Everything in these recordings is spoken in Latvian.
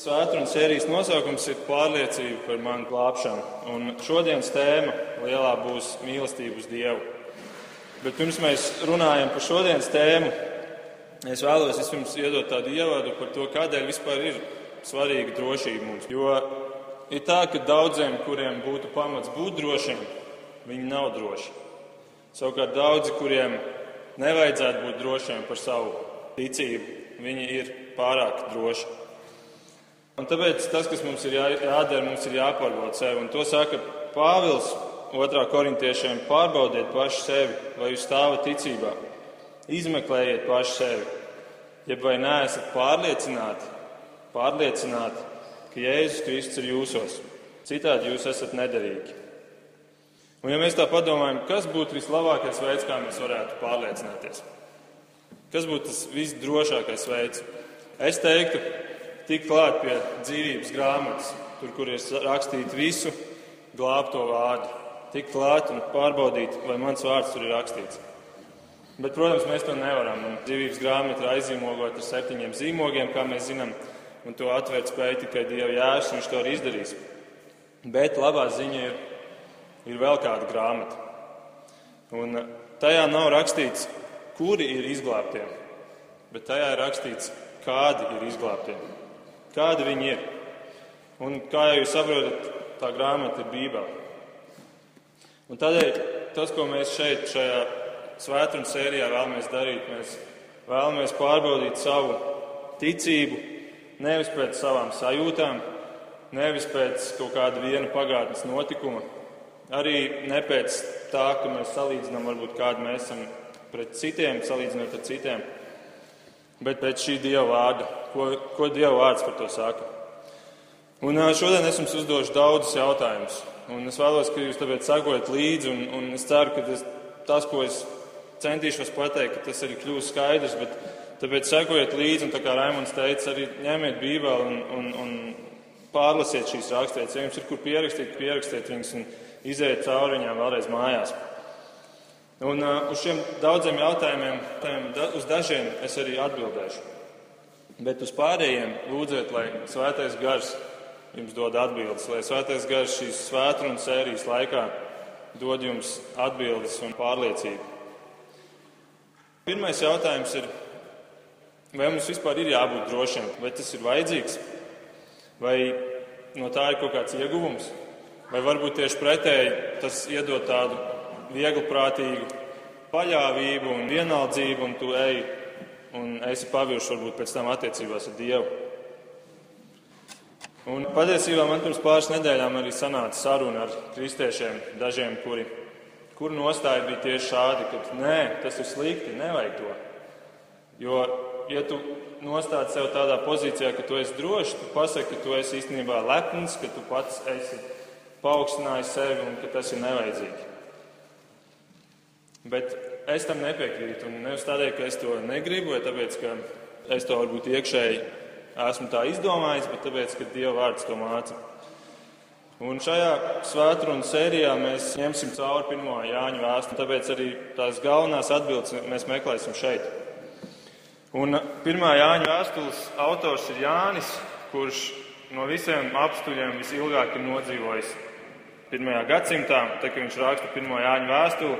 svētdienas sērijas nosaukums ir pārliecība par manu glābšanu. Un šodienas tēma lielā būs mīlestība uz Dievu. Bet pirms mēs runājam par šodienas tēmu, es vēlos vispirms iedot tādu ievadu par to, kādēļ vispār ir svarīga drošība mums. Jo ir tā, ka daudziem, kuriem būtu pamats būt drošiem, viņi nav droši. Savukārt daudzi, kuriem nevajadzētu būt drošiem par savu ticību, viņi ir pārāk droši. Un tāpēc tas, kas mums ir jā, jādara, mums ir jāpārbauda sevi. Un to saka Pāvils 2. korintiešiem: pārbaudiet paši sevi, vai jūs stāvat ticībā, izmeklējiet paši sevi, jeb vai neesat pārliecināti, pārliecināti, ka Jēzus Kristus ir jūsos. Citādi jūs esat nederīgi. Un ja mēs tā padomājam, kas būtu vislabākais veids, kā mēs varētu pārliecināties? Kas būtu tas visdrošākais veids? Es teiktu, tikt klāt pie dzīvības grāmatas, tur, kur ir rakstīts visu glābto vārdu. Tikt klāt un pārbaudīt, vai mans vārds tur ir rakstīts. Bet, protams, mēs to nevaram. Un dzīvības grāmata ir aizīmogota ar septiņiem zīmogiem, kā mēs zinām, un to atvērt spēja tikai Dieva jēzus, viņš to arī izdarīs. Bet labā ziņa ir, ir vēl kāda grāmata. Un tajā nav rakstīts, kuri ir izglābtie, bet tajā ir rakstīts, kādi ir izglābtie, kādi viņi ir. Un kā jau jūs saprotat, tā grāmata ir Bībele. Un tādēļ tas, ko mēs šeit, šajā svētdienas sērijā vēlamies darīt, mēs vēlamies pārbaudīt savu ticību nevis pēc savām sajūtām, nevis pēc kaut kāda viena pagātnes notikuma, arī ne pēc tā, ka mēs salīdzinām, varbūt kādu mēs esam pret citiem, salīdzinot ar citiem, bet pēc šī Dieva vārda. Ko, ko Dieva vārds par to saka? Un šodien es jums uzdošu daudzus jautājumus. Un es vēlos, ka jūs tāpēc sakojat līdzi, un, un es ceru, ka tas, tas, ko es centīšos pateikt, tas arī kļūs skaidrs. Bet tāpēc sekojiet līdzi, un tā kā Raimons teica, arī ņemiet Bībeli un, un, un pārlasiet šīs rakstītas. Ja jums ir kur pierakstīt, pierakstiet viņas un iziet cauri viņām vēlreiz mājās. Un uh, uz šiem daudziem jautājumiem, uz dažiem es arī atbildēšu. Bet uz pārējiem lūdziet, lai Svētais Gars jums dod atbildes, lai Svētais Gars šīs svētdienas sērijas laikā dod jums atbildes un pārliecību. Pirmais jautājums ir, vai mums vispār ir jābūt drošiem, vai tas ir vajadzīgs, vai no tā ir kaut kāds ieguvums, vai varbūt tieši pretēji tas iedod tādu vieglprātīgu paļāvību un vienaldzību, un tu ej un esi pavirši varbūt pēc tam attiecībās ar Dievu. Un patiesībā man pirms pāris nedēļām arī sanāca saruna ar kristiešiem, dažiem, kuri, kuri nostāja bija tieši šādi, ka nē, tas ir slikti, nevajag to. Jo, ja tu nostādi sev tādā pozīcijā, ka tu esi drošs, tu pasaki, ka tu esi īstenībā lepns, ka tu pats esi paaugstinājis sevi un ka tas ir nevajadzīgi. Bet es tam nepiekrītu. Un nevis tādēļ, ka es to negribu, vai tāpēc, ka es to varbūt iekšēji esmu tā izdomājis, bet tāpēc, ka Dieva vārds to māca. Un šajā svētdienas sērijā mēs ņemsim cauri pirmo Jāņu vēstuli, tāpēc arī tās galvenās atbildes mēs meklēsim šeit. Un pirmā Jāņa vēstules autors ir Jānis, kurš no visiem apstuļiem visilgāk ir nodzīvojis pirmajā gadsimtā. Tā kā viņš raksta pirmo Jāņa vēstuli,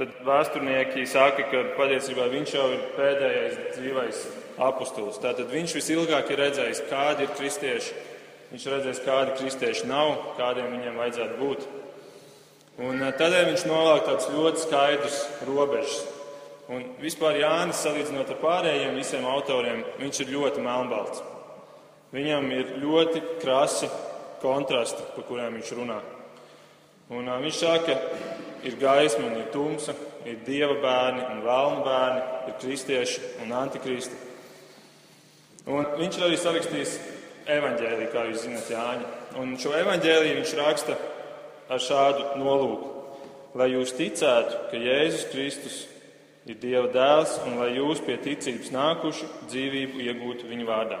tad vēsturnieki saka, ka patiesībā viņš jau ir pēdējais dzīvais apustulis. Tātad viņš visilgāk ir redzējis, kādi ir kristieši. Viņš ir redzējis, kādi kristieši nav, kādiem viņiem vajadzētu būt. Un eh, tādēļ viņš novelk tādus ļoti skaidrus robežas. Un vispār Jānis, salīdzinot ar pārējiem visiem autoriem, viņš ir ļoti melnbalts. Viņam ir ļoti krasi kontrasti, par kuriem viņš runā. Un, uh, viņš saka, ir gaisma un ir tumsa, ir dieva bērni un vēlnu bērni, ir kristieši un antikristi. Un viņš ir arī sarakstījis evaņģēliju, kā jūs zināt, Jāņa. Un šo evaņģēliju viņš raksta ar šādu nolūku, lai jūs ticētu, ka Jēzus Kristus ir Dieva dēls un lai jūs pie ticības nākuši dzīvību iegūtu viņa vārdā.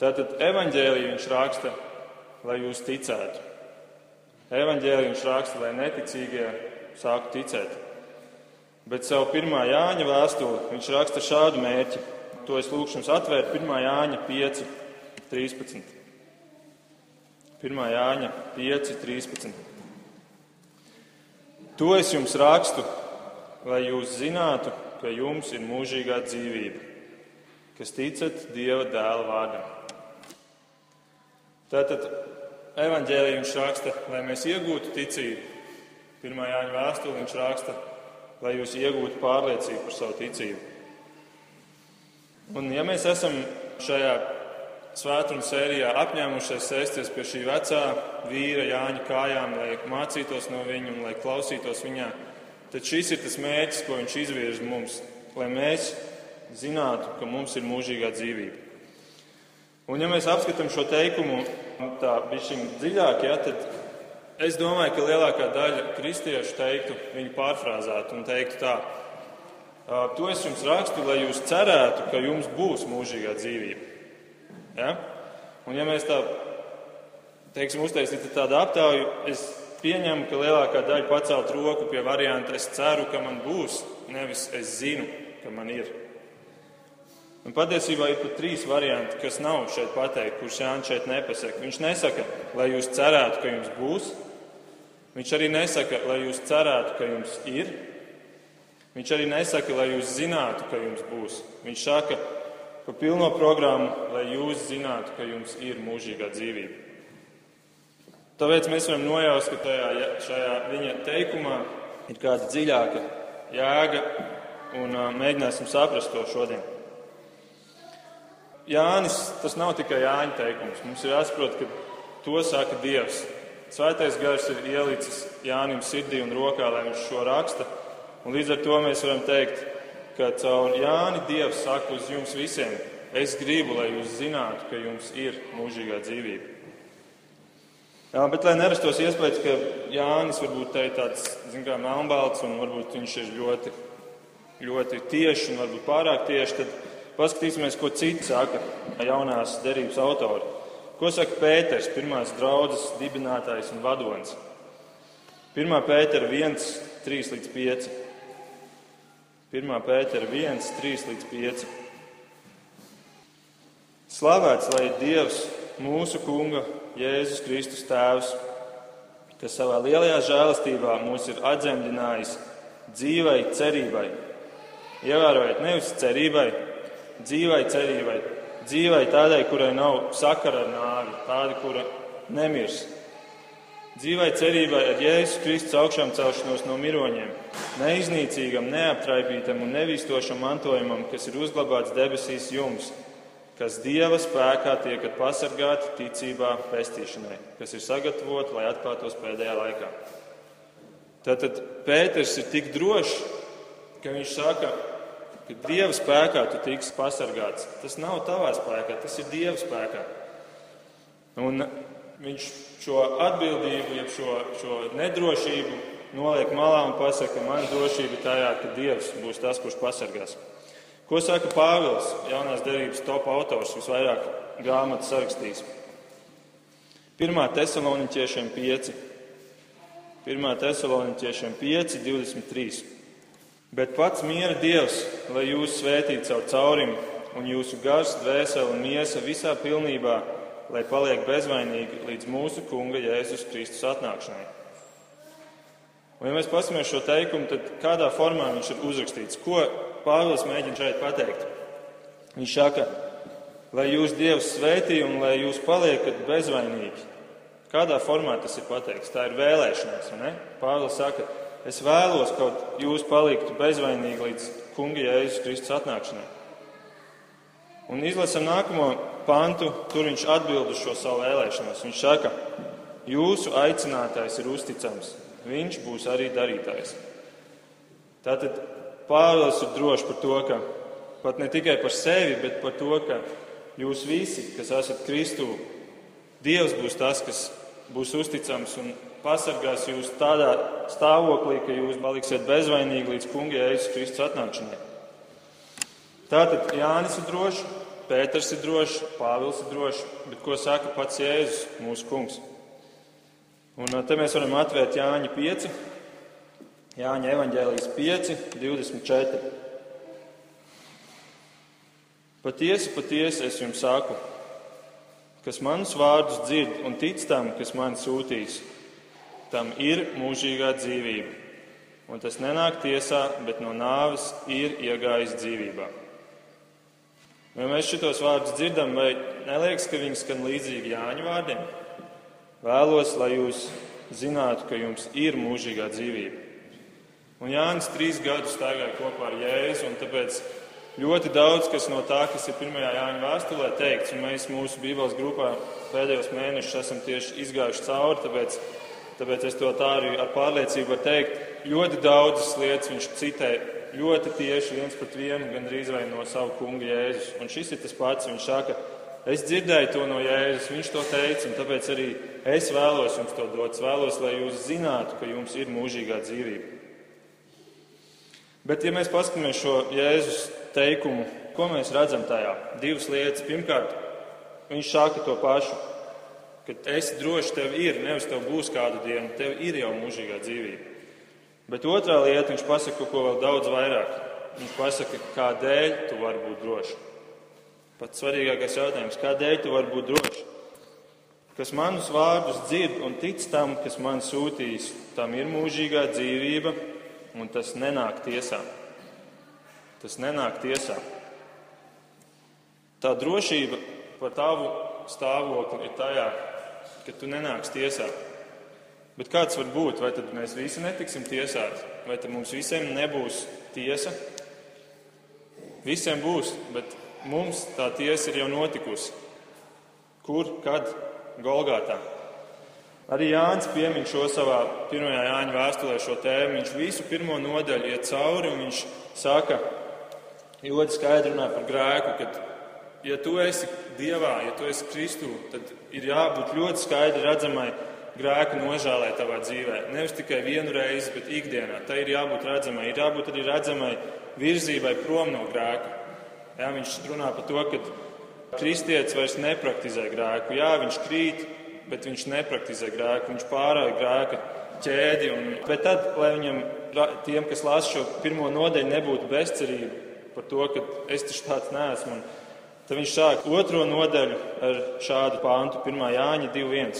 Tātad evaņģēliju viņš raksta, lai jūs ticētu. Evanģēliju viņš raksta, lai neticīgie sāku ticēt. Bet savu pirmā Jāņa vēstuli viņš raksta šādu mērķi. To es lūkšu jums atvērt 1. Jāņa 5, 13. 1. Jāņa 5, 13. To es jums rakstu, lai jūs zinātu, ka jums ir mūžīgā dzīvība, kas ticat Dieva dēla vārdam. Tātad evanģēlījums viņš raksta, lai mēs iegūtu ticību. Pirmā Jāņa vēstule viņš raksta, lai jūs iegūtu pārliecību par savu ticību. Un, ja mēs esam šajā svētdienas sērijā apņēmušies sēsties pie šī vecā vīra Jāņa kājām, lai mācītos no viņa un lai klausītos viņā, tad šis ir tas mērķis, ko viņš izvirz mums, lai mēs zinātu, ka mums ir mūžīgā dzīvība. Un, ja mēs apskatām šo teikumu tā bišķiņ dziļāk, ja, tad es domāju, ka lielākā daļa kristiešu teiktu, viņu pārfrāzētu un teiktu tā, To es jums rakstu, lai jūs cerētu, ka jums būs mūžīgā dzīvība. Ja? Un, ja mēs tā teiksim, uztaisītu tādu aptauju, es pieņemu, ka lielākā daļa pacelt roku pie varianta es ceru, ka man būs, nevis es zinu, ka man ir. Un patiesībā ir pat trīs varianti, kas nav šeit pateikti, kurus Jānis šeit nepasaka. Viņš nesaka, lai jūs cerētu, ka jums būs. Viņš arī nesaka, lai jūs cerētu, ka jums ir. Viņš arī nesaka, lai jūs zinātu, ka jums būs. Viņš saka pa pilno programmu, lai jūs zinātu, ka jums ir mūžīgā dzīvība. Tāpēc mēs varam nojaust, ka tajā, šajā viņa teikumā ir kāda dziļāka jēga un mēģināsim saprast to šodien. Jānis, tas nav tikai Jāņa teikums. Mums ir jāsaprot, ka to saka Dievs. Svētais gars ir ielicis Jānim sirdī un rokā, lai viņš šo raksta Un līdz ar to mēs varam teikt, ka caur Jāni Dievs saka uz jums visiem, es gribu, lai jūs zinātu, ka jums ir mūžīgā dzīvība. Jā, bet lai nerastos iespējas, ka Jānis varbūt te ir tāds, kā, melnbalts un varbūt viņš ir ļoti, ļoti tieši un varbūt pārāk tieši, tad paskatīsimies, ko citi saka jaunās derības autori. Ko saka Pēters, pirmās draudzes dibinātājs un vadonis? 1. Pētera 1, 3 līdz 5. 1. pētera 1, 3 līdz 5. Slavēts lai Dievs, mūsu Kunga, Jēzus Kristus Tēvs, kas savā lielajā žēlastībā mūs ir atdzemdinājis dzīvai cerībai. Ievērojiet, nevis cerībai, dzīvai cerībai, dzīvai tādai, kurai nav sakara ar nāvi, tāda, kura nemirs dzīvai cerībai ar Jēzus Kristus augšām celšanos no miroņiem, neiznīcīgam, neaptraipītam un nevīstošam mantojumam, kas ir uzglabāts debesīs jums, kas Dieva spēkā tiekat pasargāti ticībā pestīšanai, kas ir sagatavoti, lai atklātos pēdējā laikā. Tātad Pēters ir tik drošs, ka viņš saka, ka Dieva spēkā tu tiks pasargāts. Tas nav tavā spēkā, tas ir Dieva spēkā. Un viņš šo atbildību, jeb šo, šo nedrošību noliek malā un pasaka, ka man drošība tajā, ka Dievs būs tas, kurš pasargās. Ko saka Pāvils, jaunās derības top autors, visvairāk grāmatas sarakstījis? 1. Thessaloniķiešiem 5. 1. Thessaloniķiešiem 5, 23. Bet pats miera Dievs, lai jūs svētītu caur caurim un jūsu gars, dvēseli un miesa visā pilnībā lai paliek bezvainīgi līdz mūsu Kunga Jēzus Kristus atnākšanai. Un, ja mēs paskatāmies šo teikumu, tad kādā formā viņš ir uzrakstīts? Ko Pāvils mēģina šeit pateikt? Viņš saka, lai jūs Dievs svētī un lai jūs paliekat bezvainīgi. Kādā formā tas ir pateikts? Tā ir vēlēšanās. Pāvils saka, es vēlos, kaut jūs paliktu bezvainīgi līdz Kunga Jēzus Kristus atnākšanai. Un izlasam nākamo pantu, tur viņš atbild uz šo savu vēlēšanos. Viņš saka, jūsu aicinātājs ir uzticams, viņš būs arī darītājs. Tātad Pāvils ir drošs par to, ka pat ne tikai par sevi, bet par to, ka jūs visi, kas esat Kristū, Dievs būs tas, kas būs uzticams un pasargās jūs tādā stāvoklī, ka jūs paliksiet bezvainīgi līdz kunga Jēzus Kristus atnākšanai. Tātad Jānis ir drošs, Pēters ir drošs, Pāvils ir drošs, bet ko saka pats Jēzus, mūsu kungs? Un te mēs varam atvērt Jāņa 5, Jāņa evaņģēlijas 5, 24. Patiesi, patiesi es jums saku, kas manus vārdus dzird un tic tam, kas man sūtīs, tam ir mūžīgā dzīvība. Un tas nenāk tiesā, bet no nāves ir iegājis dzīvībā. Vai mēs šitos vārdus dzirdam, vai neliekas, ka viņi skan līdzīgi Jāņa vārdiem? Vēlos, lai jūs zinātu, ka jums ir mūžīgā dzīvība. Un Jānis trīs gadus staigāja kopā ar Jēzu, un tāpēc ļoti daudz kas no tā, kas ir pirmajā Jāņa vēstulē teikts, un mēs mūsu Bībeles grupā pēdējos mēnešus esam tieši izgājuši cauri, tāpēc, tāpēc es to tā arī ar pārliecību varu teikt. Ļoti daudzas lietas viņš citē ļoti tieši viens pret vienu, gandrīz vai no savu kungu Jēzus. Un šis ir tas pats. Viņš saka, es dzirdēju to no Jēzus, viņš to teica, un tāpēc arī es vēlos jums to dot. Es vēlos, lai jūs zinātu, ka jums ir mūžīgā dzīvība. Bet, ja mēs paskatāmies šo Jēzus teikumu, ko mēs redzam tajā? Divas lietas. Pirmkārt, viņš saka to pašu, ka es droši tev ir, nevis tev būs kādu dienu, tev ir jau mūžīgā dzīvība. Bet otrā lieta, viņš pasaka ko vēl daudz vairāk. Viņš pasaka, kādēļ tu vari būt drošs. Pats svarīgākais jautājums, kādēļ tu vari būt drošs? Kas manus vārdus dzird un tic tam, kas man sūtīs, tam ir mūžīgā dzīvība, un tas nenāk tiesā. Tas nenāk tiesā. Tā drošība par tavu stāvokli ir tajā, ka tu nenāks tiesā. Bet kāds var būt? Vai tad mēs visi netiksim tiesāti? Vai tad mums visiem nebūs tiesa? Visiem būs, bet mums tā tiesa ir jau notikusi. Kur, kad? Golgātā. Arī Jānis piemin šo savā pirmajā Jāņa vēstulē šo tēmu. Viņš visu pirmo nodaļu iet cauri un viņš saka, ļoti skaidri runā par grēku, ka, ja tu esi Dievā, ja tu esi Kristū, tad ir jābūt ļoti skaidri redzamai grēku nožēlē tavā dzīvē. Nevis tikai vienu reizi, bet ikdienā. Tā ir jābūt redzamai. Ir jābūt arī redzamai virzībai prom no grēka. Jā, viņš runā par to, ka kristietis vairs nepraktizē grēku. Jā, viņš krīt, bet viņš nepraktizē grēku. Viņš pārāja grēka ķēdi. Un, bet tad, lai viņam, tiem, kas lasa šo pirmo nodeļu, nebūtu bezcerība par to, ka es taču tāds neesmu. Tad viņš sāk otro nodaļu ar šādu pāntu, 1. Jāņa 2.1.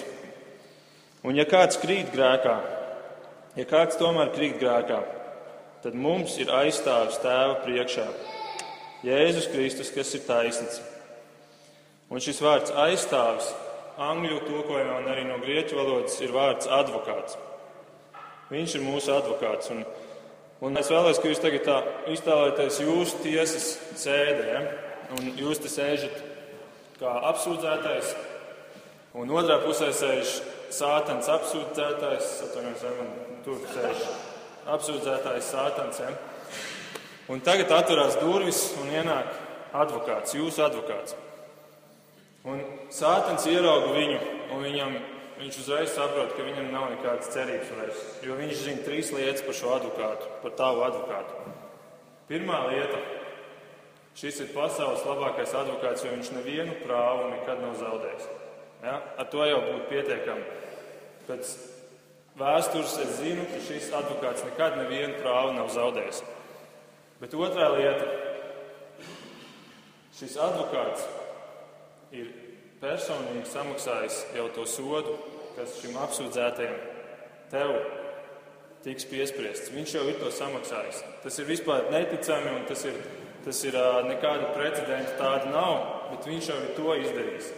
Un ja kāds krīt grēkā, ja kāds tomēr krīt grēkā, tad mums ir aizstāvis tēva priekšā Jēzus Kristus, kas ir taisnīgs. Un šis vārds aizstāvis angļu tulkojumā un arī no grieķu valodas ir vārds advokāts. Viņš ir mūsu advokāts. Un, un es vēlos, ka jūs tagad tā iztēlojaties jūsu tiesas sēdē, ja? Un jūs te sēžat kā apsūdzētais, un otrā pusē sēž sātans apsūdzētājs, atvainojos, vai man tur sēž apsūdzētājs sātans. Ja? Un tagad atverās durvis un ienāk advokāts, jūsu advokāts. Un sātans ierauga viņu, un viņam, viņš uzreiz saprot, ka viņam nav nekādas cerības vairs. Jo viņš zina trīs lietas par šo advokātu, par tavu advokātu. Pirmā lieta - šis ir pasaules labākais advokāts, jo viņš nevienu prāvu nekad nav zaudējis. Ja? Ar to jau būtu pietiekami. Pēc vēstures es zinu, ka šis advokāts nekad nevienu prāvu nav zaudējis. Bet otrā lieta - šis advokāts ir personīgi samaksājis jau to sodu, kas šim apsūdzētajam tev tiks piespriests. Viņš jau ir to samaksājis. Tas ir vispār neticami un tas ir, tas ir nekāda precedenta tāda nav, bet viņš jau ir to izdarījis.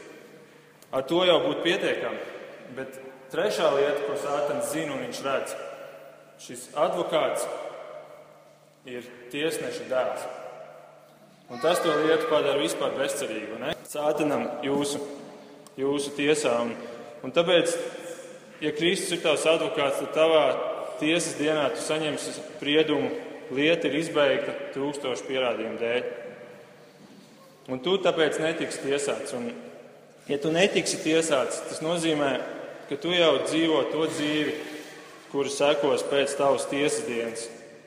Ar to jau būtu pietiekami. Bet trešā lieta, ko Sātans zina un viņš redz, šis advokāts ir tiesneša dēls. Un tas to lietu padara vispār bezcerīgu. Ne? Sātanam jūsu, jūsu tiesā. Un, un tāpēc, ja Kristus ir tavs advokāts, tad tavā tiesas dienā tu saņemsi spriedumu, lieta ir izbeigta trūkstošu pierādījumu dēļ. Un tu tāpēc netiks tiesāts. Un, Ja tu netiksi tiesāts, tas nozīmē, ka tu jau dzīvo to dzīvi, kura sekos pēc tavas tiesas dienas.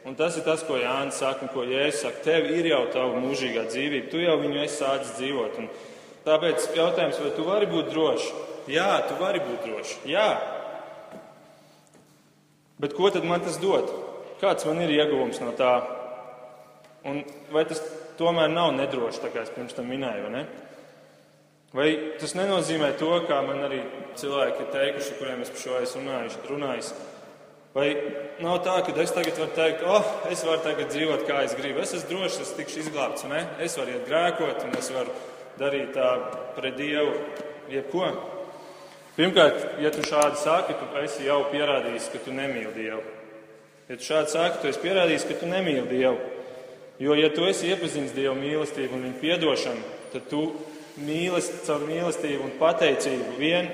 Un tas ir tas, ko Jānis saka, un ko Jēzus saka. Tev ir jau tava mūžīgā dzīvība, tu jau viņu esi sācis dzīvot. Un tāpēc jautājums, vai tu vari būt drošs? Jā, tu vari būt drošs. Jā. Bet ko tad man tas dod? Kāds man ir ieguvums no tā? Un vai tas tomēr nav nedroši, kā es pirms tam minēju? Ne? Vai tas nenozīmē to, kā man arī cilvēki ir teikuši, kuriem es par šo esmu runājis? Vai nav tā, ka es tagad varu teikt, oh, es varu tagad dzīvot, kā es gribu. Es esmu drošs, es tikšu izglābts, ne? es varu iet grēkot, un es varu darīt tā pret Dievu, jebko. Pirmkārt, ja tu šādi saki, tu esi jau pierādījis, ka tu nemīli Dievu. Ja tu šādi saki, tu esi pierādījis, ka tu nemīli Dievu. Jo, ja tu esi iepazinis Dieva mīlestību un viņa piedošanu, tad tu mīlest, caur mīlestību un pateicību vien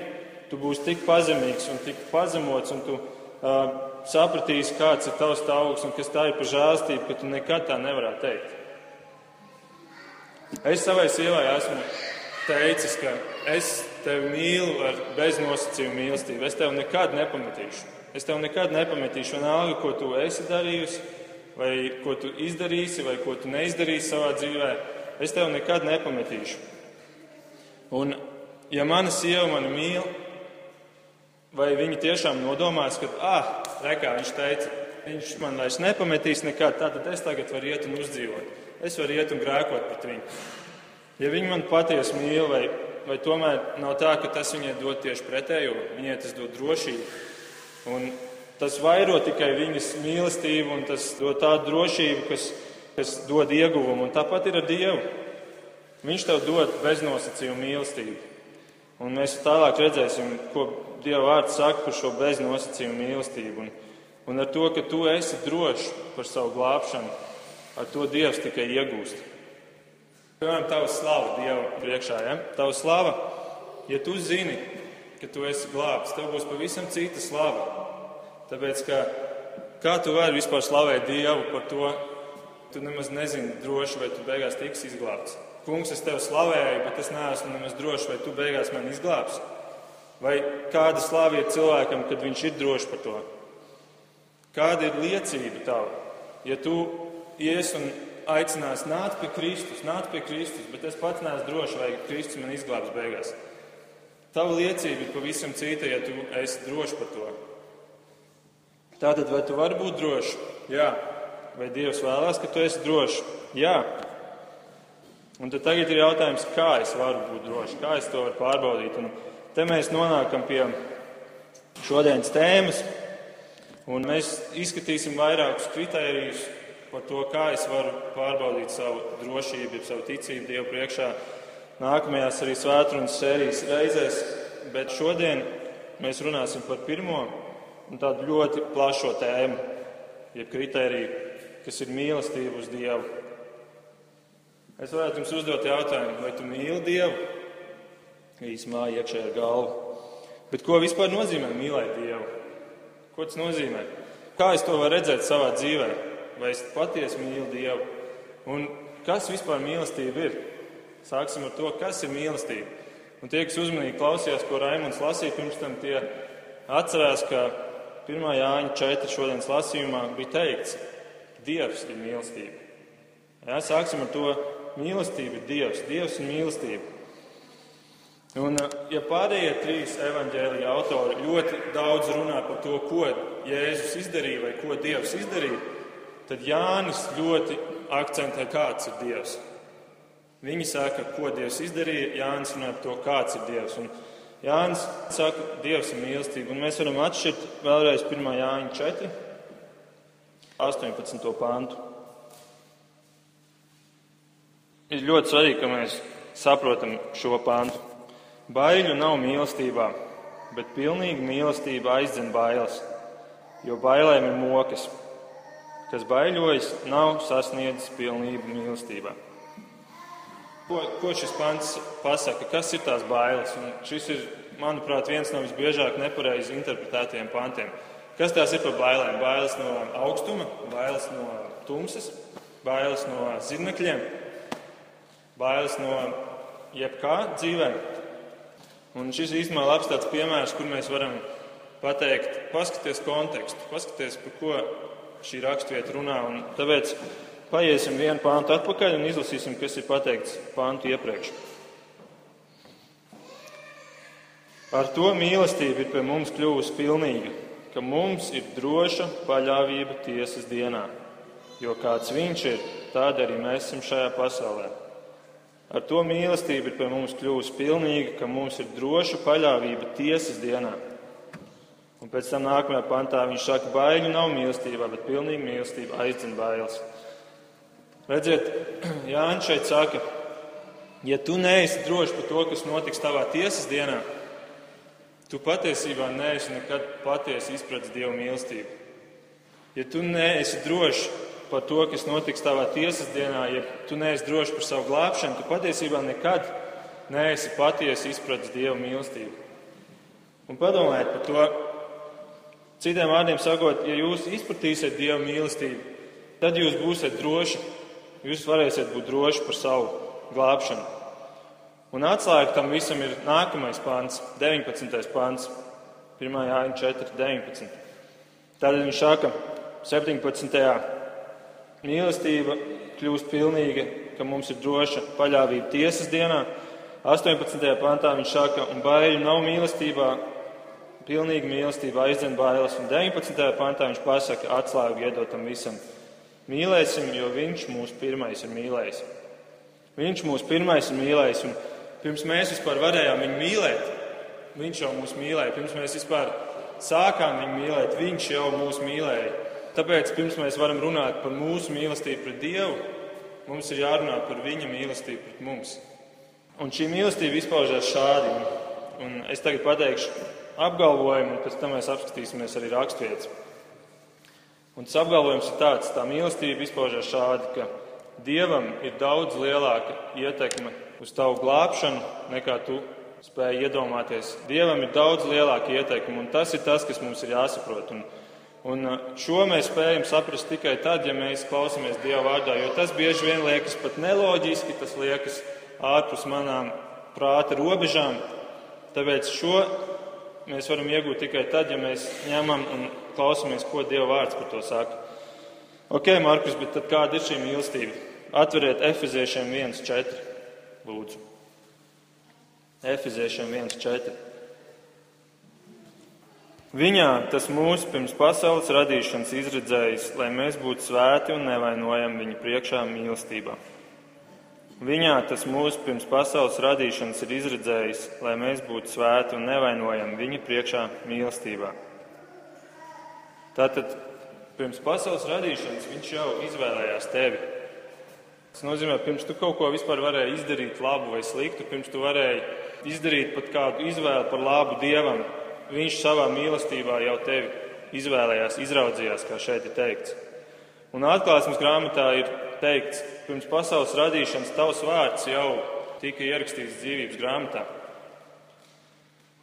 tu būsi tik pazemīgs un tik pazemots, un tu uh, sapratīsi, kāds ir tavs stāvoklis un kas tā ir par žēlstību, ka tu nekad tā nevarētu teikt. Es savai sievai esmu teicis, ka es tevi mīlu ar beznosacījumu mīlestību. Es tevi nekad nepametīšu. Es tevi nekad nepametīšu, vienalga, ko tu esi darījusi vai ko tu izdarīsi, vai ko tu neizdarīsi savā dzīvē, es tevi nekad nepametīšu. Un, ja mana sieva mani mīl, vai viņa tiešām nodomās, ka, ah, rekā viņš teica, viņš man vairs nepametīs nekad, tad es tagad varu iet un uzdzīvot. Es varu iet un grēkot pret viņu. Ja viņa man patiesi mīl, vai, vai tomēr nav tā, ka tas viņai dod tieši pretējo, viņai tas dod drošību. Un Tas vairo tikai viņas mīlestību un tas dod tādu drošību, kas, kas dod ieguvumu. Un tāpat ir ar Dievu. Viņš tev dod beznosacījumu mīlestību. Un mēs tālāk redzēsim, ko Dieva vārds saka par šo beznosacījumu mīlestību. Un, un ar to, ka tu esi drošs par savu glābšanu, ar to Dievs tikai iegūst. Piemēram, tava slava Dieva priekšā. Ja? Tava slava, ja tu zini, ka tu esi glābts, tev būs pavisam cita slava. Tāpēc, ka kā tu vari vispār slavēt Dievu par to, tu nemaz nezini droši, vai tu beigās tiks izglābts. Kungs, es tevi slavēju, bet es neesmu nemaz drošs, vai tu beigās man izglābsi. Vai kāda slāva ir cilvēkam, kad viņš ir drošs par to? Kāda ir liecība tava? Ja tu ies un aicinās nākt pie Kristus, nākt pie Kristus, bet es pats neesmu drošs, vai Kristus man izglābs beigās. Tava liecība ir pavisam cita, ja tu esi drošs par to. Tātad, vai tu vari būt drošs? Jā. Vai Dievs vēlās, ka tu esi drošs? Jā. Un tad tagad ir jautājums, kā es varu būt drošs, kā es to varu pārbaudīt. Un te mēs nonākam pie šodienas tēmas, un mēs izskatīsim vairākus kritērijus par to, kā es varu pārbaudīt savu drošību, savu ticību Dievu priekšā. Nākamajās arī svētdienas sērijas reizēs, bet šodien mēs runāsim par pirmo un tādu ļoti plašo tēmu, jeb kritēriju, kas ir mīlestība uz Dievu. Es varētu jums uzdot jautājumu, vai tu mīli Dievu? Īsumā iekšēji ar galvu. Bet ko vispār nozīmē mīlēt Dievu? Ko tas nozīmē? Kā es to varu redzēt savā dzīvē? Vai es patiesi mīlu Dievu? Un kas vispār mīlestība ir? Sāksim ar to, kas ir mīlestība. Un tie, kas uzmanīgi klausījās, ko Raimons lasīja pirms tam, tie atcerās, ka 1. Jāņa 4. šodienas lasījumā bija teikts, Dievs ir mīlestība. Jā, sāksim ar to. Mīlestība ir Dievs, Dievs ir mīlestība. Un, ja pārējie trīs evaņģēlīja autori ļoti daudz runā par to, ko Jēzus izdarīja vai ko Dievs izdarīja, tad Jānis ļoti akcentē, kāds ir Dievs. Viņi saka, ko Dievs izdarīja, Jānis runā par to, kāds ir Dievs. Un Jānis saka, Dievs ir mīlestība, un mēs varam atšķirt vēlreiz 1. Jāņa 4, 18. pantu. Ir ļoti svarīgi, ka mēs saprotam šo pantu. Baiļu nav mīlestībā, bet pilnīga mīlestība aizdzen bailes, jo bailēm ir mokas. Kas baiļojas, nav sasniedzis pilnību mīlestībā. Ko, ko šis pants pasaka? Kas ir tās bailes? Un šis ir, manuprāt, viens no visbiežāk nepareizi interpretētajiem pantiem. Kas tās ir par bailēm? Bailes no augstuma, bailes no tumsas, bailes no zirnekļiem, bailes no jebkā dzīvē. Un šis īstenībā labs tāds piemērs, kur mēs varam pateikt, paskaties kontekstu, paskaties, par ko šī raksturvieta runā. Un tāpēc paiesim vienu pāntu atpakaļ un izlasīsim, kas ir pateikts pāntu iepriekš. Ar to mīlestība ir pie mums kļuvusi pilnīga, ka mums ir droša paļāvība tiesas dienā, jo kāds viņš ir, tāda arī mēs esam šajā pasaulē. Ar to mīlestība ir pie mums kļuvusi pilnīga, ka mums ir droša paļāvība tiesas dienā. Un pēc tam nākamajā pantā viņš saka, baiļu nav mīlestībā, bet pilnīga mīlestība aizdzen bailes. Redziet, Jānis šeit saka, ja tu neesi drošs par to, kas notiks tavā tiesas dienā, tu patiesībā neesi nekad patiesi izpratis Dieva mīlestību. Ja tu neesi drošs par to, kas notiks tavā tiesas dienā, ja tu neesi drošs par savu glābšanu, tu patiesībā nekad neesi patiesi izpratis Dieva mīlestību. Un padomājiet par to. Citiem vārdiem sakot, ja jūs izpratīsiet Dieva mīlestību, tad jūs būsiet droši, jūs varēsiet būt droši par savu glābšanu. Un atslēga tam visam ir nākamais pāns, 19. pāns, 1. jāņa 4, 19. Tad viņš saka, 17. Mīlestība kļūst pilnīga, ka mums ir droša paļāvība tiesas dienā. 18. pantā viņš saka, un baiļu nav mīlestībā, pilnīga mīlestība aizdzen bailes. Un 19. pantā viņš pasaka, atslēgu iedotam visam. Mīlēsim, jo viņš mūs pirmais ir mīlējis. Viņš mūs pirmais ir mīlējis, un pirms mēs vispār varējām viņu mīlēt, viņš jau mūs mīlēja. Pirms mēs vispār sākām viņu mīlēt, viņš jau mūs mīlēja. Tāpēc, pirms mēs varam runāt par mūsu mīlestību pret Dievu, mums ir jārunā par Viņa mīlestību pret mums. Un šī mīlestība izpaužās šādi. Un, un es tagad pateikšu apgalvojumu, un pēc tam mēs apskatīsimies arī raksturvietas. Un tas apgalvojums ir tāds, tā mīlestība izpaužās šādi, ka Dievam ir daudz lielāka ietekme uz tavu glābšanu, nekā tu spēj iedomāties. Dievam ir daudz lielāka ietekme, un tas ir tas, kas mums ir jāsaprot. Un, Un uh, šo mēs spējam saprast tikai tad, ja mēs klausāmies Dieva vārdā, jo tas bieži vien liekas pat neloģiski, tas liekas ārpus manām prāta robežām. Tāpēc šo mēs varam iegūt tikai tad, ja mēs ņemam un klausāmies, ko Dieva vārds par to saka. Ok, Markus, bet kāda ir šī mīlestība? Atveriet Efeziešiem 1.4. Lūdzu. Efeziešiem 1.4. Viņā tas mūs pirms pasaules radīšanas izredzējis, lai mēs būtu svēti un nevainojami viņa priekšā mīlestībā. Viņā tas mūs pirms pasaules radīšanas ir izredzējis, lai mēs būtu svēti un nevainojami viņa priekšā mīlestībā. Tātad pirms pasaules radīšanas viņš jau izvēlējās tevi. Tas nozīmē, pirms tu kaut ko vispār varēji izdarīt labu vai sliktu, pirms tu varēji izdarīt pat kādu izvēli par labu dievam, Viņš savā mīlestībā jau tevi izvēlējās, izraudzījās, kā šeit ir teikts. Un atklāsmes grāmatā ir teikts, pirms pasaules radīšanas tavs vārds jau tika ierakstīts dzīvības grāmatā.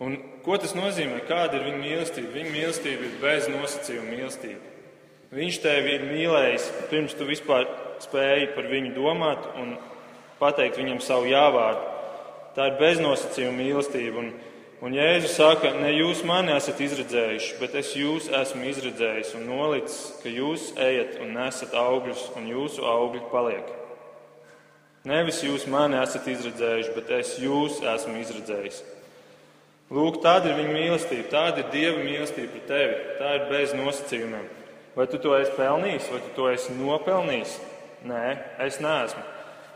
Un ko tas nozīmē? Kāda ir viņa mīlestība? Viņa mīlestība ir bez nosacījuma mīlestība. Viņš tevi ir mīlējis pirms tu vispār spēji par viņu domāt un pateikt viņam savu jāvārdu. Tā ir beznosacījuma mīlestība. Un Un Jēzus saka, ne jūs mani esat izredzējuši, bet es jūs esmu izredzējis un nolicis, ka jūs ejat un nesat augļus, un jūsu augļi paliek. Nevis jūs mani esat izredzējuši, bet es jūs esmu izredzējis. Lūk, tāda ir viņa mīlestība, tāda ir Dieva mīlestība pret tevi. Tā ir bez nosacījumiem. Vai tu to esi pelnījis, vai tu to esi nopelnījis? Nē, es neesmu.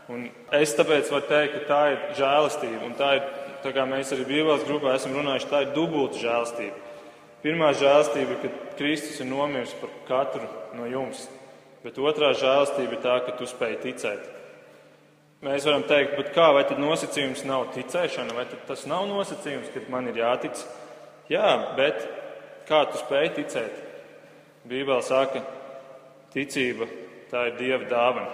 Un es tāpēc varu teikt, ka tā ir žēlastība un tā ir tā kā mēs arī Bībeles grupā esam runājuši, tā ir dubulta žēlstība. Pirmā žēlstība ir, ka Kristus ir nomiris par katru no jums, bet otrā žēlstība ir tā, ka tu spēj ticēt. Mēs varam teikt, bet kā, vai tad nosacījums nav ticēšana, vai tas nav nosacījums, ka man ir jātic? Jā, bet kā tu spēj ticēt? Bībele saka, ticība tā ir Dieva dāvana.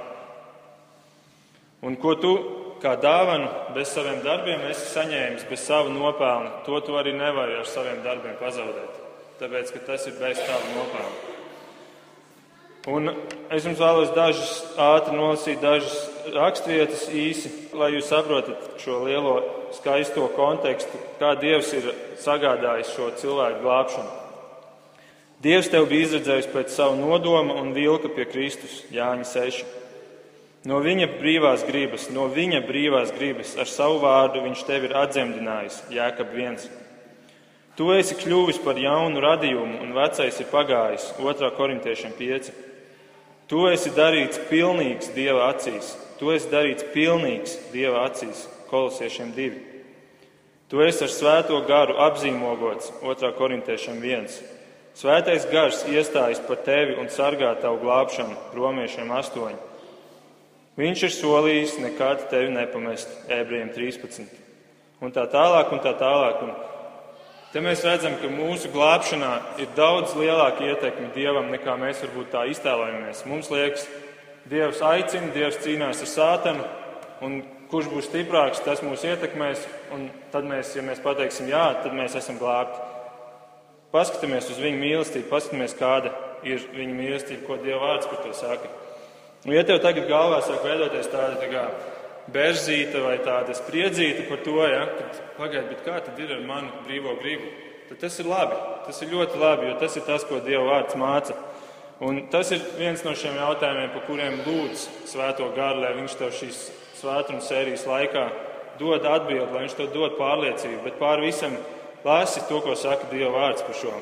Un ko tu kā dāvanu bez saviem darbiem esi saņēmis, bez savu nopelnu, to tu arī nevari ar saviem darbiem pazaudēt. Tāpēc, ka tas ir bez tava nopelna. Un es jums vēlos dažas ātri nolasīt, dažas raksturvietas īsi, lai jūs saprotat šo lielo skaisto kontekstu, kā Dievs ir sagādājis šo cilvēku glābšanu. Dievs tev bija izredzējis pēc savu nodomu un vilka pie Kristus, Jāņa 6. No viņa brīvās gribas, no viņa brīvās gribas ar savu vārdu viņš tevi ir atdzemdinājis, Jēkab viens. Tu esi kļuvis par jaunu radījumu, un vecais ir pagājis, 2. korintiešiem 5. Tu esi darīts pilnīgs Dieva acīs. Tu esi darīts pilnīgs Dieva acīs. Kolosiešiem divi. Tu esi ar svēto garu apzīmogots 2. korintiešiem 1. Svētais gars iestājas par tevi un sargā tavu glābšanu romiešiem 8. Viņš ir solījis nekad tevi nepamest ebrejiem 13. Un tā tālāk un tā tālāk. Un te mēs redzam, ka mūsu glābšanā ir daudz lielāka ietekme Dievam nekā mēs varbūt tā iztēlojamies. Mums liekas, Dievs aicina, Dievs cīnās ar sātanu, un kurš būs stiprāks, tas mūs ietekmēs. Un tad mēs, ja mēs pateiksim jā, tad mēs esam glābti. Paskatāmies uz viņu mīlestību, paskatāmies, kāda ir viņa mīlestība, ko Dieva vārds par to saka. Un, ja tev tagad galvā sāk veidoties tāda tā kā berzīta vai tāda spriedzīta par to, ja, tad pagaidi, kā tad ir ar manu brīvo gribu, tad tas ir labi. Tas ir ļoti labi, jo tas ir tas, ko Dieva vārds māca. Un tas ir viens no šiem jautājumiem, par kuriem lūdz Svēto garu, lai viņš tev šīs svētdienas sērijas laikā dod atbildi, lai viņš tev dod pārliecību, bet pāri visam lasi to, ko saka Dieva vārds par šo.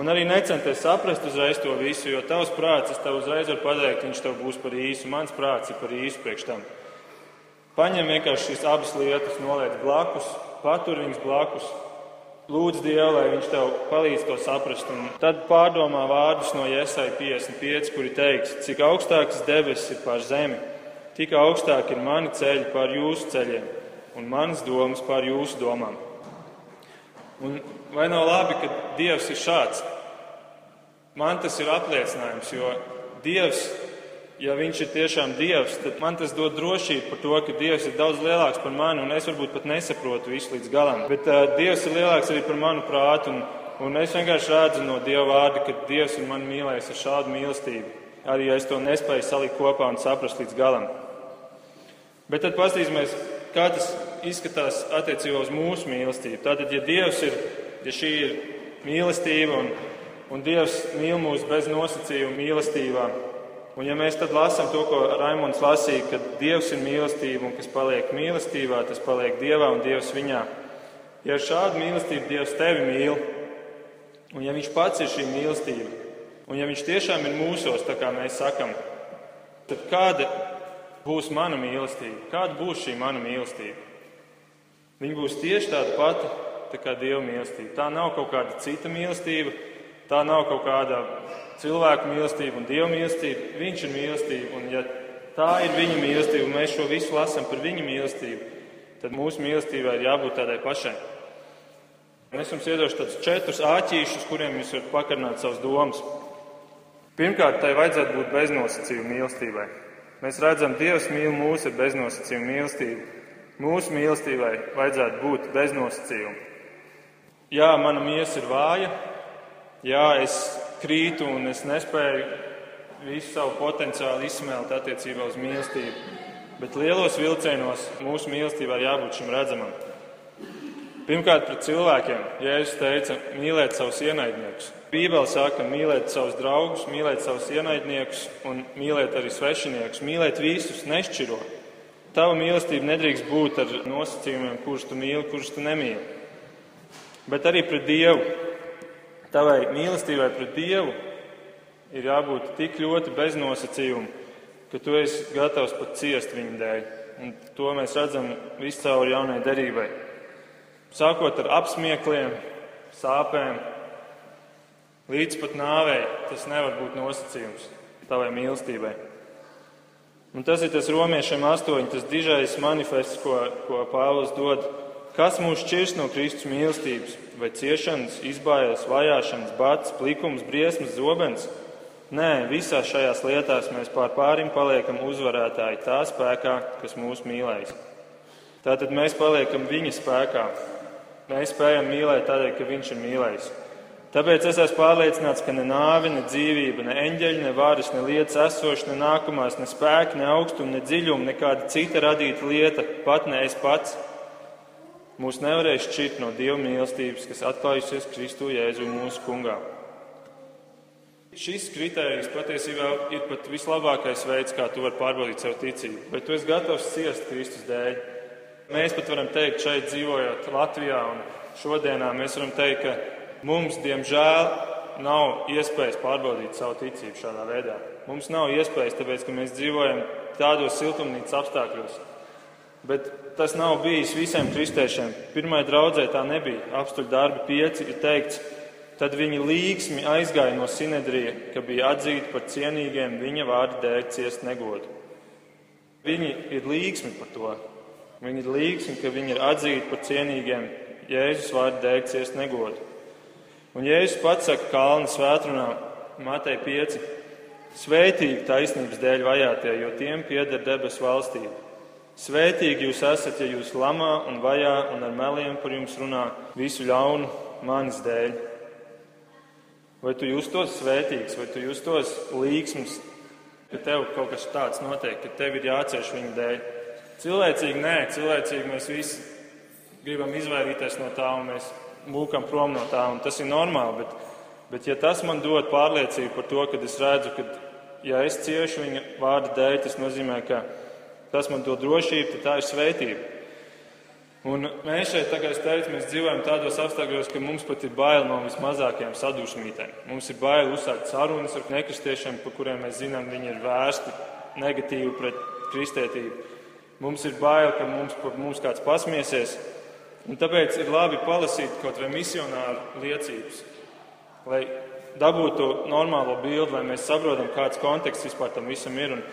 Un arī necenties saprast uzreiz to visu, jo tavs prāts, es tev uzreiz varu pateikt, viņš tev būs par īsu. Mans prāts ir par īsu priekš tam. Paņem vienkārši šīs abas lietas, noliec blakus, patur viņas blakus, lūdz Dievu, lai viņš tev palīdz to saprast. Un tad pārdomā vārdus no Iesai 55, kuri teiks, cik augstākas debesis ir pār zemi, tik augstāk ir mani ceļi pār jūsu ceļiem un manas domas pār jūsu domām. Un vai nav labi, ka Dievs ir šāds? Man tas ir apliecinājums, jo Dievs, ja Viņš ir tiešām Dievs, tad man tas dod drošību par to, ka Dievs ir daudz lielāks par mani, un es varbūt pat nesaprotu visu līdz galam. Bet uh, Dievs ir lielāks arī par manu prātu, un, un es vienkārši redzu no Dieva vārda, ka Dievs ir man mīlējis ar šādu mīlestību. Arī ja es to nespēju salikt kopā un saprast līdz galam. Bet tad paskatīsimies, kā tas izskatās attiecībā uz mūsu mīlestību. Tātad, ja Dievs ir, ja šī ir mīlestība un, un Dievs mīl mūs bez nosacījuma mīlestībā, un ja mēs tad lasām to, ko Raimons lasīja, ka Dievs ir mīlestība un kas paliek mīlestībā, tas paliek Dievā un Dievs viņā. Ja ar šādu mīlestību Dievs tevi mīl, un ja Viņš pats ir šī mīlestība, un ja Viņš tiešām ir mūsos, tā kā mēs sakam, tad kāda būs mana mīlestība? Kāda būs šī mana mīlestība? Viņa būs tieši tāda pati tā kā Dieva mīlestība. Tā nav kaut kāda cita mīlestība, tā nav kaut kāda cilvēku mīlestība un Dieva mīlestība. Viņš ir mīlestība, un ja tā ir viņa mīlestība, un mēs šo visu lasām par viņa mīlestību, tad mūsu mīlestībai ir jābūt tādai pašai. Es jums iedošu tādus četrus āķīšus, kuriem jūs varat pakarināt savas domas. Pirmkārt, tai vajadzētu būt beznosacījuma mīlestībai. Mēs redzam, Dievs mīl mūs ar beznosacījumu mīlestību. Mūsu mīlestībai vajadzētu būt bez nosacījuma. Jā, mana miesa ir vāja, jā, es krītu un es nespēju visu savu potenciālu izsmelt attiecībā uz mīlestību, bet lielos vilcienos mūsu mīlestībai jābūt šim redzamam. Pirmkārt, pret cilvēkiem, Jēzus teica, mīlēt savus ienaidniekus. Bībele saka, mīlēt savus draugus, mīlēt savus ienaidniekus un mīlēt arī svešiniekus, mīlēt visus, nešķirot. Tava mīlestība nedrīkst būt ar nosacījumiem, kurus tu mīli, kurus tu nemīli. Bet arī pret Dievu. Tavai mīlestībai pret Dievu ir jābūt tik ļoti bez nosacījumu, ka tu esi gatavs pat ciest viņa dēļ. Un to mēs redzam viscaur jaunai derībai. Sākot ar apsmiekliem, sāpēm, līdz pat nāvei, tas nevar būt nosacījums tavai mīlestībai. Un tas ir tas romiešiem astoņi, tas dižais manifests, ko, ko Pāvils dod. Kas mūs šķirs no Kristus mīlestības? Vai ciešanas, izbājas, vajāšanas, bats, plikums, briesmas, zobens? Nē, visās šajās lietās mēs pār pārim paliekam uzvarētāji tā spēkā, kas mūs mīlēs. Tātad mēs paliekam viņa spēkā. Mēs spējam mīlēt tādēļ, ka viņš ir mīlējis. Tāpēc es esmu pārliecināts, ka ne nāve, ne dzīvība, ne eņģeļi, ne varas, ne lietas esošas, ne nākamās, ne spēki, ne augstumi, ne dziļumi, nekāda cita radīta lieta, pat ne es pats, mūs nevarēs šķirt no Dieva mīlestības, kas atklājusies Kristu Jēzu mūsu kungā. Šis kriterijs patiesībā ir pat vislabākais veids, kā tu vari pārbaudīt savu ticību. Vai tu esi gatavs ciest Kristus dēļ? Mēs pat varam teikt, šeit dzīvojot Latvijā un šodienā, mēs varam teikt, ka Mums, diemžēl, nav iespējas pārbaudīt savu ticību šādā veidā. Mums nav iespējas, tāpēc, ka mēs dzīvojam tādos siltumnīcas apstākļos. Bet tas nav bijis visiem kristiešiem. Pirmā draudzē tā nebija. Apstuļu darbi pieci ir teikts, tad viņi līgsmi aizgāja no Sinedrija, ka bija atzīti par cienīgiem viņa vārdu dēļ ciest negodu. Viņi ir līgsmi par to. Viņi ir līgsmi, ka viņi ir atzīti par cienīgiem Jēzus vārdu dēļ ciest negodu. Un Jēzus pats saka Kalnu svētrunā, Matei 5. Svētīgi taisnības dēļ vajātie, jo tiem pieder debesu valstība. Svētīgi jūs esat, ja jūs lamā un vajā un ar meliem par jums runā visu ļaunu manis dēļ. Vai tu justos svētīgs, vai tu justos līksms, ka tev kaut kas tāds notiek, ka tev ir jācieš viņa dēļ? Cilvēcīgi nē, cilvēcīgi mēs visi gribam izvairīties no tā, un mēs mūkam prom no tā, un tas ir normāli. Bet, bet ja tas man dod pārliecību par to, ka es redzu, ka ja es ciešu viņa vārda dēļ, tas nozīmē, ka tas man dod drošību, tad tā ir svētība. Un mēs šeit, kā es teicu, mēs dzīvojam tādos apstākļos, ka mums pat ir bail no vismazākajām sadūšmītēm. Mums ir bail uzsākt sarunas ar nekristiešiem, par kuriem mēs zinām, viņi ir vērsti negatīvi pret kristētību. Mums ir bail, ka mums, mums kāds pasmiesies, Un tāpēc ir labi palasīt kaut vai misionāru liecības, lai dabūtu normālo bildi, lai mēs saprotam, kāds konteksts vispār tam visam ir. Un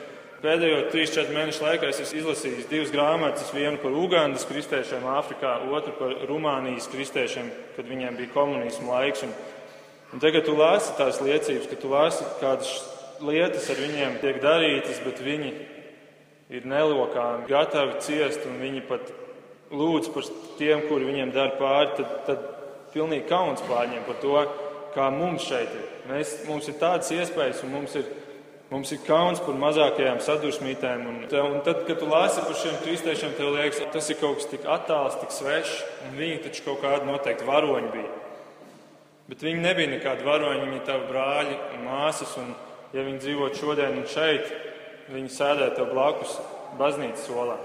pēdējo 3-4 mēnešu laikā es esmu izlasījis divas grāmatas, vienu par Ugandas kristiešiem Āfrikā, otru par Rumānijas kristiešiem, kad viņiem bija komunismu laiks. Un, un tagad tu lasi tās liecības, ka tu lasi kādas lietas ar viņiem tiek darītas, bet viņi ir nelokāmi, gatavi ciest, un viņi pat lūdz par tiem, kuri viņiem dara pāri, tad, tad pilnīgi kauns pārņem par to, kā mums šeit ir. Mēs, mums ir tādas iespējas, un mums ir, mums ir kauns par mazākajām sadursmītēm. Un, un tad, kad tu lasi par šiem kristiešiem, tev liekas, tas ir kaut kas tik attāls, tik svešs, un viņi taču kaut kādi noteikti varoņi bija. Bet viņi nebija nekādi varoņi, viņi ir tavi brāļi un māsas, un ja viņi dzīvo šodien un šeit, viņi sēdē tev blakus baznīcas solā.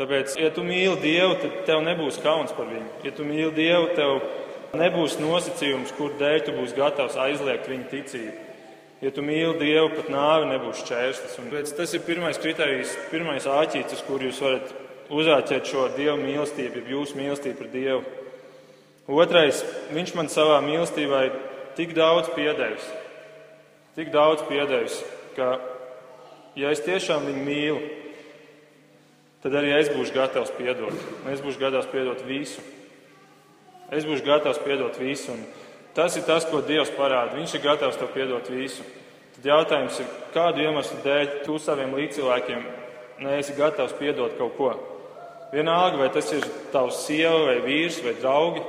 Tāpēc, ja tu mīli Dievu, tad tev nebūs kauns par viņu. Ja tu mīli Dievu, tev nebūs nosacījums, kur dēļ tu būsi gatavs aizliegt viņa ticību. Ja tu mīli Dievu, pat nāve nebūs čērslis. Un, tas ir pirmais kriterijs, pirmais āķītis, uz kur jūs varat uzāķēt šo Dieva mīlestību, ja jūsu mīlestību par Dievu. Otrais, viņš man savā mīlestībā ir tik daudz piedevis, tik daudz piedevis, ka, ja es tiešām viņu mīlu, tad arī es būšu gatavs piedot. Es būšu gatavs piedot visu. Es būšu gatavs piedot visu. Un tas ir tas, ko Dievs parāda. Viņš ir gatavs tev piedot visu. Tad jautājums ir, kādu iemeslu dēļ tu saviem līdzcilvēkiem neesi gatavs piedot kaut ko? Vienalga, vai tas ir tavs sieva, vai vīrs, vai draugi,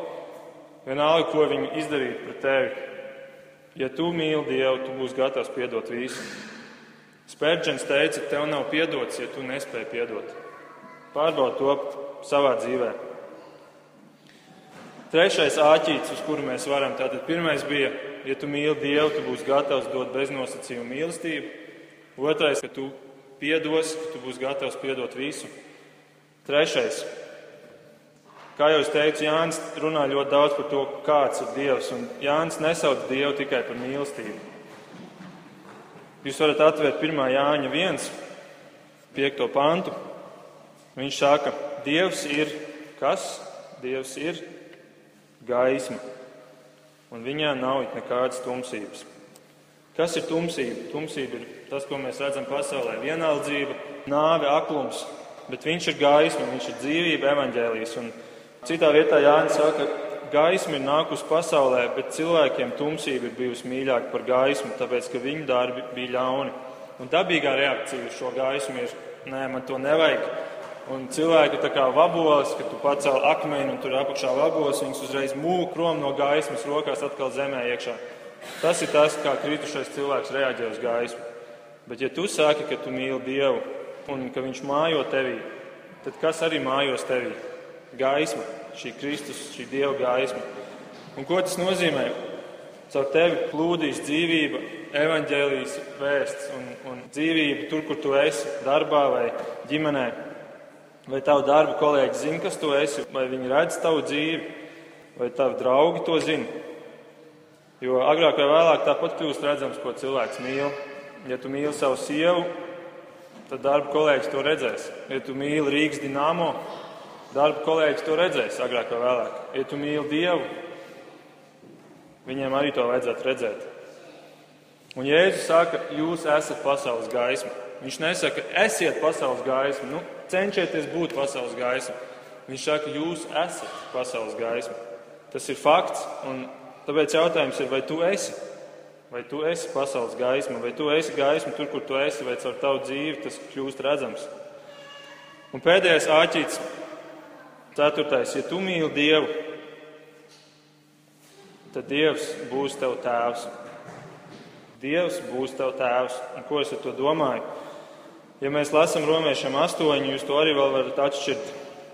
vienalga, ko viņi izdarītu pret tevi. Ja tu mīli Dievu, tu būsi gatavs piedot visu. Spērģents teica, tev nav piedots, ja tu nespēji piedot. Pārbaud to savā dzīvē. Trešais āķītis, uz kuru mēs varam, tātad pirmais bija, ja tu mīli Dievu, tu būsi gatavs dot beznosacījumu mīlestību. Otrais, ka tu piedos, ka tu būsi gatavs piedot visu. Trešais, kā jau es teicu, Jānis runā ļoti daudz par to, kāds ir Dievs, un Jānis nesauc Dievu tikai par mīlestību. Jūs varat atvērt 1. Jāņa 1, 5. pantu. Viņš saka, Dievs ir kas? Dievs ir gaisma, un viņā nav nekādas tumsības. Kas ir tumsība? Tumsība ir tas, ko mēs redzam pasaulē - vienaldzība, nāve, aklums, bet viņš ir gaisma, viņš ir dzīvība, evaņģēlijas. Un citā vietā Jānis saka, gaisma ir nākusi pasaulē, bet cilvēkiem tumsība ir bijusi mīļāka par gaismu, tāpēc ka viņu darbi bija ļauni. Un dabīgā reakcija uz šo gaismu ir, nē, man to nevajag. Un cilvēki tā kā vabolas, kad tu pacēl akmeni un tur apakšā vabolas, viņus uzreiz mūk prom no gaismas, rokās atkal zemē iekšā. Tas ir tas, kā kritušais cilvēks reaģē uz gaismu. Bet ja tu saki, ka tu mīli Dievu un ka Viņš mājo tevī, tad kas arī mājos tevī? Gaisma, šī Kristus, šī Dieva gaisma. Un ko tas nozīmē? Caur tevi plūdīs dzīvība, evaņģēlijas vēsts un, un dzīvība tur, kur tu esi, darbā vai ģimenē. Vai tavu darbu kolēģi zina, kas tu esi, vai viņi redz tavu dzīvi, vai tavi draugi to zina? Jo agrāk vai vēlāk tāpat kļūst redzams, ko cilvēks mīl. Ja tu mīli savu sievu, tad darba kolēģis to redzēs. Ja tu mīli Rīgas dīnāmo, darba kolēģis to redzēs agrāk vai vēlāk. Ja tu mīli Dievu, viņiem arī to vajadzētu redzēt. Un Jēzus saka, jūs esat pasaules gaisma. Viņš nesaka, esiet pasaules gaisma, nu, cenšieties būt pasaules gaisma. Viņš saka, jūs esat pasaules gaisma. Tas ir fakts, un Tāpēc jautājums ir, vai tu esi? Vai tu esi pasaules gaisma, vai tu esi gaisma tur, kur tu esi, vai caur tavu dzīvi tas kļūst redzams? Un pēdējais āķīts, ceturtais, ja tu mīli Dievu, tad Dievs būs tev tēvs. Dievs būs tev tēvs. Un ko es ar to domāju? Ja mēs lasām romiešiem 8, jūs to arī vēl varat atšķirt.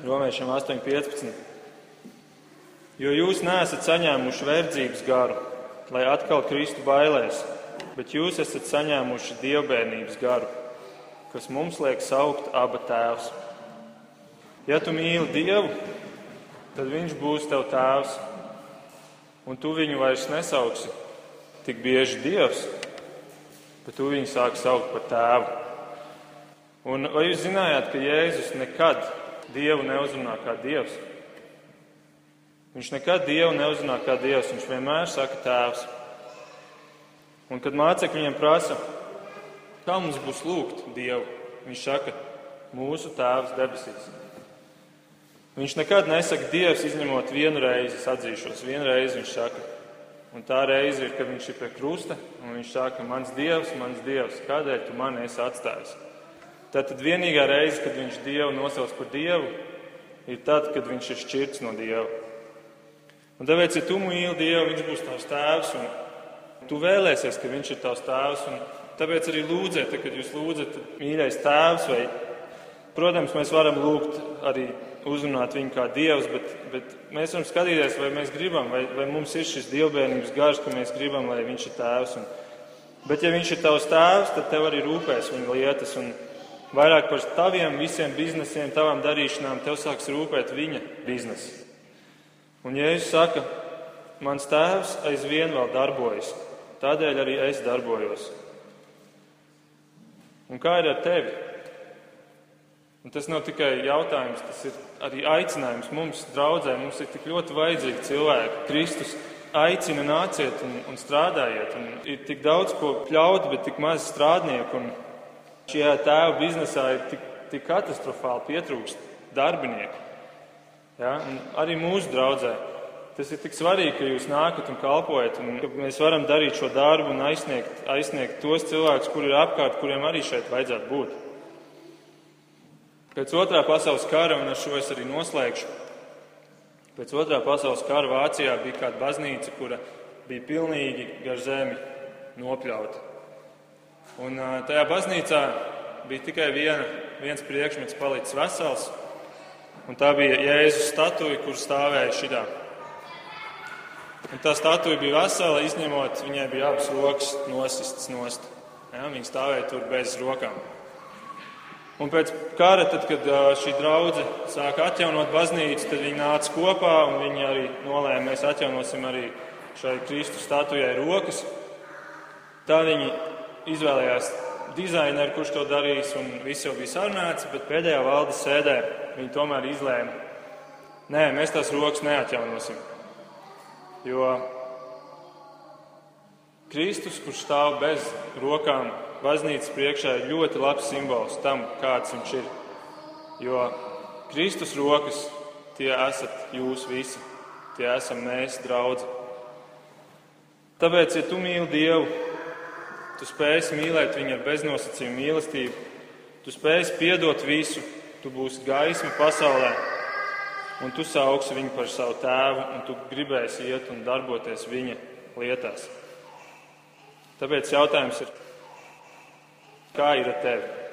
Romiešiem 8, 15. Jo jūs neesat saņēmuši verdzības garu, lai atkal kristu bailēs, bet jūs esat saņēmuši dievbijības garu, kas mums liek saukt aba tēvs. Ja tu mīli Dievu, tad Viņš būs tev tēvs, un tu viņu vairs nesauksi tik bieži Dievs, bet tu viņu sāki saukt par tēvu. Un vai jūs zinājāt, ka Jēzus nekad Dievu neuzrunā kā Dievs? Viņš nekad Dievu neuzrunā kā Dievs, viņš vienmēr saka tēvs. Un kad mācekļi viņam prasa, kā mums būs lūgt Dievu, viņš saka, mūsu tēvs debesīs. Viņš nekad nesaka Dievs, izņemot vienu reizi, atzīšos, vienu reizi viņš saka. Un tā reize ir, kad viņš ir pie krusta, un viņš saka, mans Dievs, mans Dievs, kādēļ tu mani esi atstājis? Tātad vienīgā reize, kad viņš Dievu nosauc par Dievu, ir tad, kad viņš ir šķirts no Dieva. Un tāpēc, ja tu mīli Dievu, Viņš būs tavs tēvs, un tu vēlēsies, ka Viņš ir tavs tēvs. Tāpēc arī lūdziet, kad jūs lūdzat, mīļais tēvs, vai, protams, mēs varam lūgt arī uzrunāt viņu kā dievs, bet, bet mēs varam skatīties, vai mēs gribam, vai, vai mums ir šis dievbijības gars, ka mēs gribam, lai viņš ir tēvs. Un, bet, ja viņš ir tavs tēvs, tad tev arī rūpēs viņa lietas. Un vairāk par taviem visiem biznesiem, tavām darīšanām, tev sāks rūpēt viņa biznesa. Un Jēzus saka, mans tēvs aizvien vēl darbojas, tādēļ arī es darbojos. Un kā ir ar tevi? Un tas nav tikai jautājums, tas ir arī aicinājums mums, draudzē. Mums ir tik ļoti vajadzīgi cilvēki. Kristus aicina, nāciet un, un strādājiet. Un ir tik daudz ko pļaut, bet tik maz strādnieku. Un šajā tēva biznesā ir tik, tik katastrofāli pietrūkst darbinieku. Ja? Un arī mūsu draudzē. Tas ir tik svarīgi, ka jūs nākat un kalpojat, un ka mēs varam darīt šo darbu un aizsniegt, aizsniegt tos cilvēkus, kuri ir apkārt, kuriem arī šeit vajadzētu būt. Pēc otrā pasaules kara, un ar šo es arī noslēgšu, pēc otrā pasaules kara Vācijā bija kāda baznīca, kura bija pilnīgi gar zemi nopļauta. Un tajā baznīcā bija tikai viena, viens priekšmets palicis vesels, Un tā bija Jēzus statuja, kur stāvēja šitā. Un tā statuja bija vesela, izņemot, viņai bija abas rokas nosistas nost. Ja, viņa stāvēja tur bez rokām. Un pēc kara, tad, kad šī draudzene sāka atjaunot baznīcu, tad viņi nāca kopā un viņi arī nolēma, mēs atjaunosim arī šai Kristus statujai rokas. Tā viņi izvēlējās dizaineru, kurš to darīs, un viss jau bija sarunāts, bet pēdējā valdes sēdē viņi tomēr izlēma, nē, mēs tās rokas neatjaunosim. Jo Kristus, kurš stāv bez rokām baznīcas priekšā, ir ļoti labs simbols tam, kāds viņš ir. Jo Kristus rokas tie esat jūs visi, tie esam mēs, draugi. Tāpēc, ja tu mīli Dievu, tu spēsi mīlēt viņu ar beznosacījumu mīlestību, tu spēsi piedot visu, tu būsi gaisma pasaulē, un tu sauksi viņu par savu tēvu, un tu gribēsi iet un darboties viņa lietās. Tāpēc jautājums ir, kā ir ar tevi?